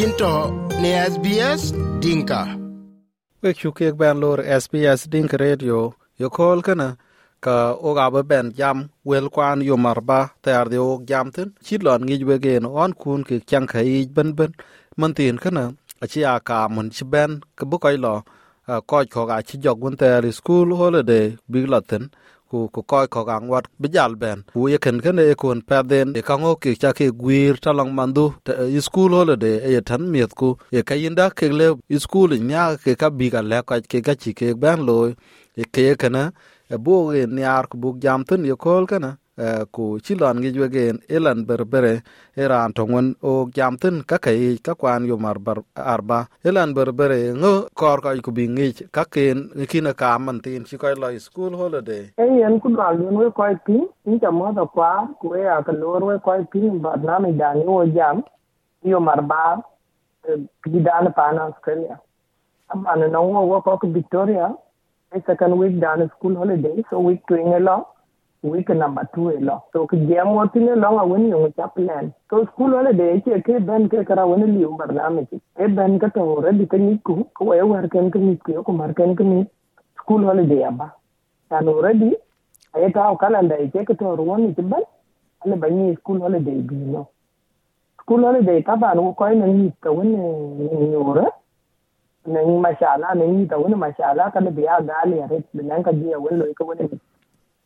yinto ne SBS Dinka. Wek chukek ben lor SBS Dinka Radio. Yo kol kana ka oga ba ben jam wel kwan yo marba tayar de og jam tin. Chilon ngi we gen on kun ke kyang khai ben ben man tin kana achi aka mun chi ben ke bu kai lo ko ko ga chi jog gun ter school holiday big latin ku ku koy ko gang wat bijal ben. Ku ye ken ken e kon paden e kango ki cha ki gwir talang mandu e school holiday e tan miet ku. E kayinda ke le school nya ke ka biga le ka ke ga chi ke ben lo e ke kana e bo e nyar ku bu jam tun ye kol kana ku chilon ngi wegen elan berbere eran tongon o jamtin ka kai ka kwan yo mar bar arba elan berbere ngo kor ka ku bingi ka ken kina ka man tin chi kai lo school holiday. E yen ku dal yen we koi pin ni cha mo da kwa ku e a ka lor we koi pin ba na mi da ni o jam yo mar ba ki dan pa na australia. Amana no wo ko victoria e second week down school holiday so week twing a week number two lo. So ki jam wotin lo nga woni yung cha plan. So school wala de che ke ben ke kara woni li um barname ki e ben ka to ready ka ni ku ko e war ken ka ni ku ko mar ken ka ni school wala de aba ta no ready ay ta kala nda che ka to woni ti ban ale ni school wala de bi no. School wala de ta ba ko ni ni ka woni ni yore na ni mashala na ni ta woni mashala ka da biya ret nan ka wani ka wani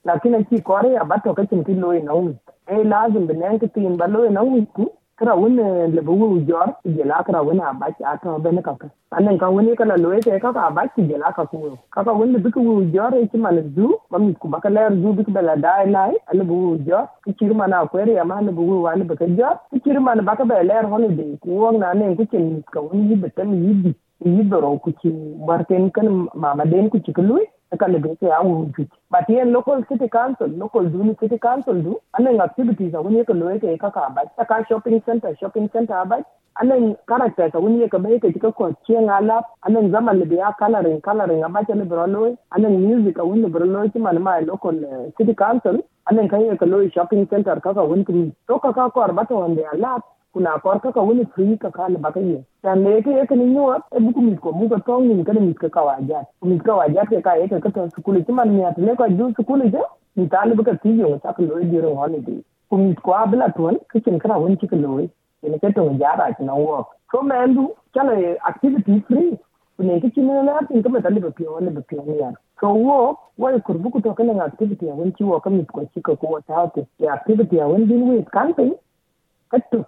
lakini ci kore ya bato ka cin tilo ina wi e lazim bin nan ka tin ba lo ina wi ku kra wani le bu wu jor je la kra wani a ba ci ata ba ne ka ka a nan ka wani kala lo ke ka ka ba ci je la ka ku ka ka wani bi ku jor e ci man du ba mi ku ba ka ler du bi ku bela dai nai ale bu wu jor ki ci ma na ko ya ma le bu wu wani ba ka jor. Ki ci ma ba ka ba ler holiday ku won na ne ku cin ka wani yi bitan yi bi yi doro ku ci barten kan mama den ku ci ku celebrate But here local city council, local Zulu city council do, and then activities are when you can look at Kaka shopping center, shopping center But and then characters are when you can make it to a Alap, and then Zaman Libya coloring, coloring abat and Broloi, and then music are the Broloi my local eh, city council, and then Kayaka shopping center Kaka Winkin. So Kaka or Bato on their lap, kuna korka ka woni pri ka kale bakaye tande ke ke ni nyuwa e buku mit ko buka tong ni kada mit ka kawaja mit ka waja ke ka e ka ka sukuli. Ti man ni atle ka ju sukuli je ni tali buka ti yo ta ko di ro holiday ku mit ko abla ton ke kin kra won ti ko loy ni ke to ja ra ti na so mendu kale activity free. Ne ke kin na tin ka metali ba pi wala ba pi so wo wai kurbuku to kala activity ya won wo ka ko ci ko ko ta ta activity ya won din wait camping kattu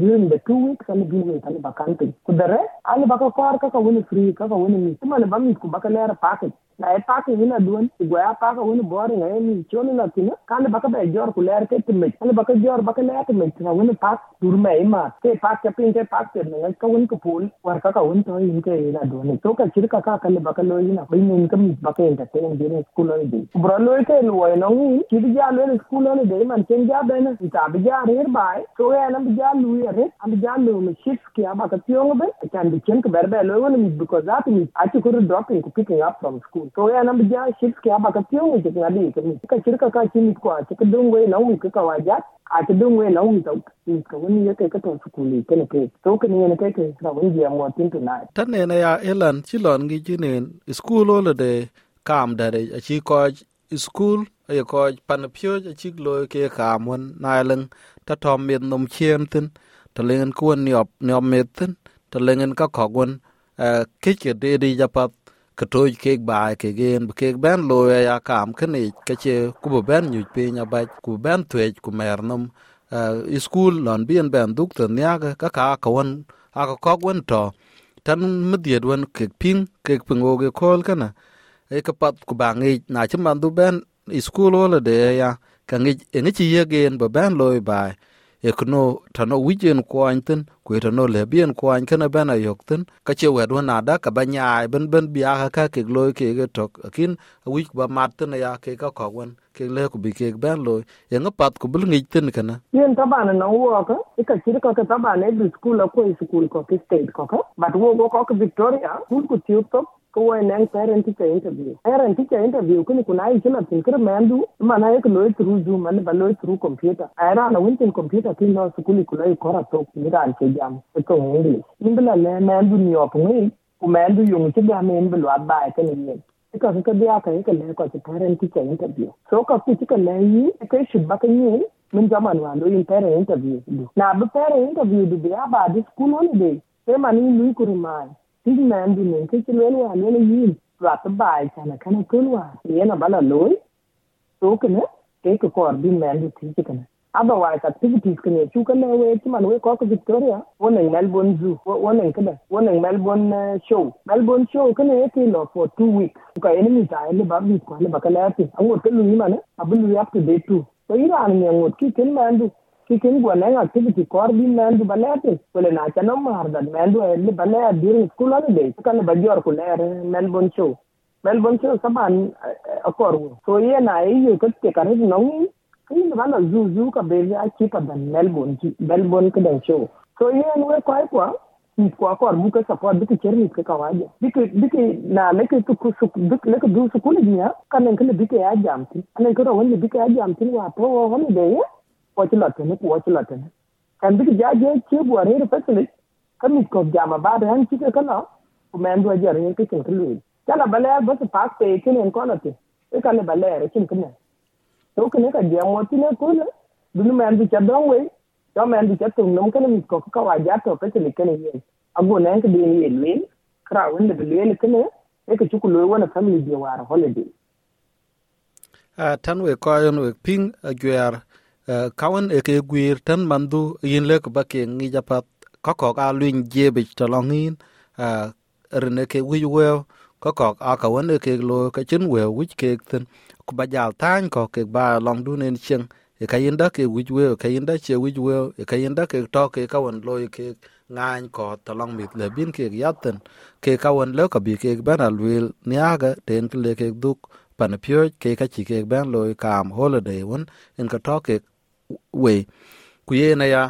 during the two weeks ali bilwe ali bakante kudare ali baka kwar kaka wani free kaka wani mi kuma ne bami ku baka lera package epaka wina duwan igwa apaka wina bori nga choni na tina kanda baka be jor ku ler ke timit kanda baka jor baka ler timit na wina pak durma ima ke pak chapin ke pak tir nga ka wina kupul war ka ka wina toy inke ina duwan to ka chirka ka kanda baka loy ina ko ina inka mis baka inka tena dina school on day bro loy ke loy no ngi chid ja loy school on day man chen ja bena ta bi ja rir bai to ya na bi ja loy re am ja loy mi shift ke aba ka tiong be kan chen ka berbe loy wina mis because that is achi kuru dropping ku up from school. So ya na bija shift ke aba ka tiyo je ka di ka ka shirka ka chi mi kwa achi ka dung we na wi ka ka waja a ta dung we na wi ta ka wani ya kai ka to school ke ne ke? To ka ne ne kai ka ka wani je mo tin tonight tan ne na ya elan chilon gi jinin school holiday kam da de. A chi ko, school ay ko, pan pyo a chi lo ke ka mun na nailang ta tom mi nom chiem tin. Ta lengen kuon niop niop metin ta lengen ka kogun eh, ke ke de di japat ka toj ke ba ke gen ke ben lo ya kam kani ke che ku ben nyu pe nya ba ku ben twej ku mer nom eh, school lon bien ben duk ta nya ka ka ka won a ka kogun to. Tan midiet wen ke ping ke pingo ge kol kana e ka pat ku ba ngi na chman du ben school wala de ya, ka ngi e ngi chi ye gen ba ben loy baai. ekno tano wijen kuany thin kwe tano lebien kuany kene ben ayok thin kache wet wen ada ka ba nyaai ben ben biaka ka kek loi keke tok. Akin awic ba mat thin ya kek akok wen kek le kubi kek ben loi. Yeŋ apath kubil ŋic thin kene yen taban nɔŋ wɔk ikacir kɔke taban ebi skul akuɔi skul kɔk state kɔke bat wok wɔkɔk victoria kul ku tiök wo nang parent teacher interview. Parent teacher interview kuni kuna yi kila tin mandu mana yake lo through zoom man ba lo through computer. Era na wintin computer kin no sukuli kula yi kora to ni ran ke jam ko english nimbla le mandu ni op ngi ku mandu yung ti ga men blo ba ka ni ka ka dia ka ka le ko parent teacher interview. So ka ti ka le yi ka shi ba ka ni min zaman wa lo parent interview. Na ba parent interview du biya ba di school holiday. Sai mani lui kurmai man di men ke lwen wa ne yin ra ta bai cha na kana bala loy to kana ke ko kor di man di ti kana otherwise activities kana chu kana we ti man victoria wonen melbourne zoo wonen kada wonen melbourne show. Melbourne show kana ye ti for two weeks. Ka ene mi ta ele ba bi ko le ba kala ti an wo telu to date too. So ira an ngot kikin gwanen activity kor bi mendu balete wala na chano mar that mendu elli balaya during school holiday kan ba jor ku lere melbourne show melbourne show saban akor so ye na yi ko te kare no kin ba na zu zu ka be ya ki pa dan melbourne melbourne ka dan show so ye no ko ai kwa ki ko akor bu ka support dik cherni ka kawaje dik dik na leke ku ku dik leke du su kuli dia kan kan dik ya jamti anen ko wani dik ya jamti wa to holiday wacu latene watilatene ku watilatene kan bi ja je ke Kwachilatene, kwachilatene. Kandiki jaje chebu arere fesili. Kami kobja mabada hani chike kana. Kumendu aji arere kichen kilwili. Chala balea basi paste ikini nkonati. Ikani balea rekin kine. Tokine ka je jengwa tine kule. Dunu mendu chadongwe. Yo mendu chatungnum kene mitkoku kawajato kachili kene yen. Ago nenki dini le Kra wende e ke Eka chukuloy wana family jewara holiday. a tanwe ko ayon we ping ajuer uh, kawan e ke gwir tan mandu, yin lek ba ke ngi japat ko ko a luin jebe talongin a rene ke wi we ko ko a ka wan e ke lo ka chin we wi ke ten. Ku ba jal tan ko ke ba long du nen chen e ka yin da ke wi we ka yin da che wi we e ka yin da ke to ke ka wan lo e ke ngan ko talong mit le bin ke yaten ke ka wan lo ka bi ke ban luil wil niaga ten ke le ke duk, pan pyo ke ka chi ke ban lo e kam holiday won en ka to ke we. Ku ye na ya,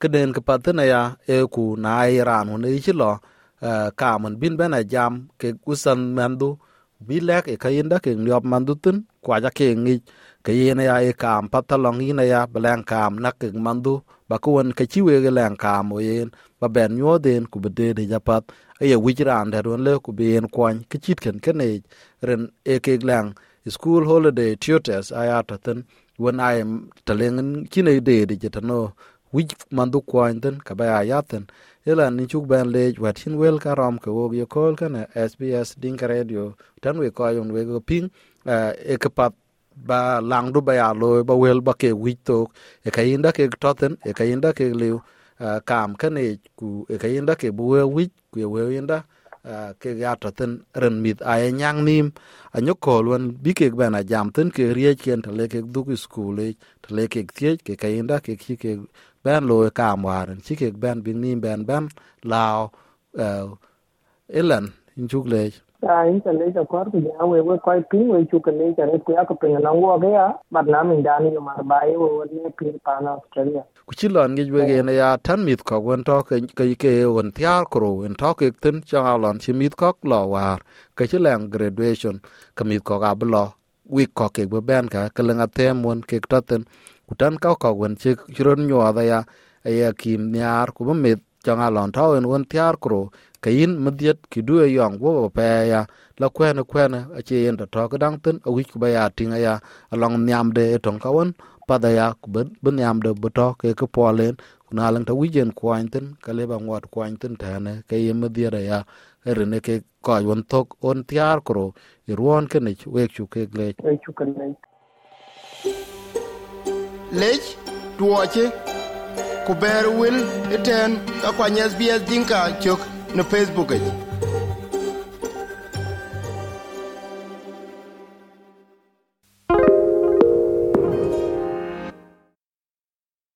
keden ke pat na ya e ku na iran ne chi lo e, ka man bin ben a jam, ke usan mandu, bi lek e ka yinda ke nyop mandu tun kwa ja ke ngi. Ke ye na ya e kam pat ta long yin ya blan kam na ke mandu, ba ku won ke chi we ge lan kam o yen, ba ben nyo den ku be de ja pat. E ye wi ran der won le ku be en kwan ke chit ken ken e ren e ke lang school holiday tutors ayata ten when I am telling kine de de jetano which mandu kwanten kabaya yaten ela ni chuk ban le watin wel karam ke wo ye kol kana SBS Dinka Radio. Tan we ko ayon we go ping eh, e ke pat ba lang du ba ya lo, ba wel ba ke wi to. E ka inda ke toten e ka inda ke liu eh, kam kane ku e ka inda ke bu we wi ku we inda ke ga ya toten ren mit a nyang nim a nyo ko lon bi ke ben a jam ten ke rie ken tale ke du ku skule school tale ke tie ke ka inda ke ki ke ben lo ka maran chi ke ben bin nim ben ben lao elan in chuk le ta in ta le ta kwar ku ja we we koi pin we chu kan le ta re ku ya ko pin na wo ga ya bat na min da ni mar ba ye wo ne pin pa na australia ku chi lon ge we ge na ya tan mit ko won to ke ke ke won tiar kro en to ke tin cha lon chi mit ko lo war ke chi lang graduation, cái mit ko ga blo wi ko ke be ben ka cái lang atem won ke to ten ku tan ka ko won chi chron nyo da ya ya kim nyar ku mit changa lon to en won tiar kro kayin madiet ki duwe yong wo pe ya la kwene kwene a che yen to ka dang tin a wich ba ya tinga ya along nyam de tong ka won pada ya ku ben nyam de bu to ke ko polen kuna lang ta wijen kwan tin ka le ba ngot kwan tin ta ne ke ye madiet ya rene ke ko won tok on tiar kro i ruon ke ne we chu ke le. Chu kan le. Lech tuoche ku ber wil iten ka kwany SBS Dinka chok no Facebook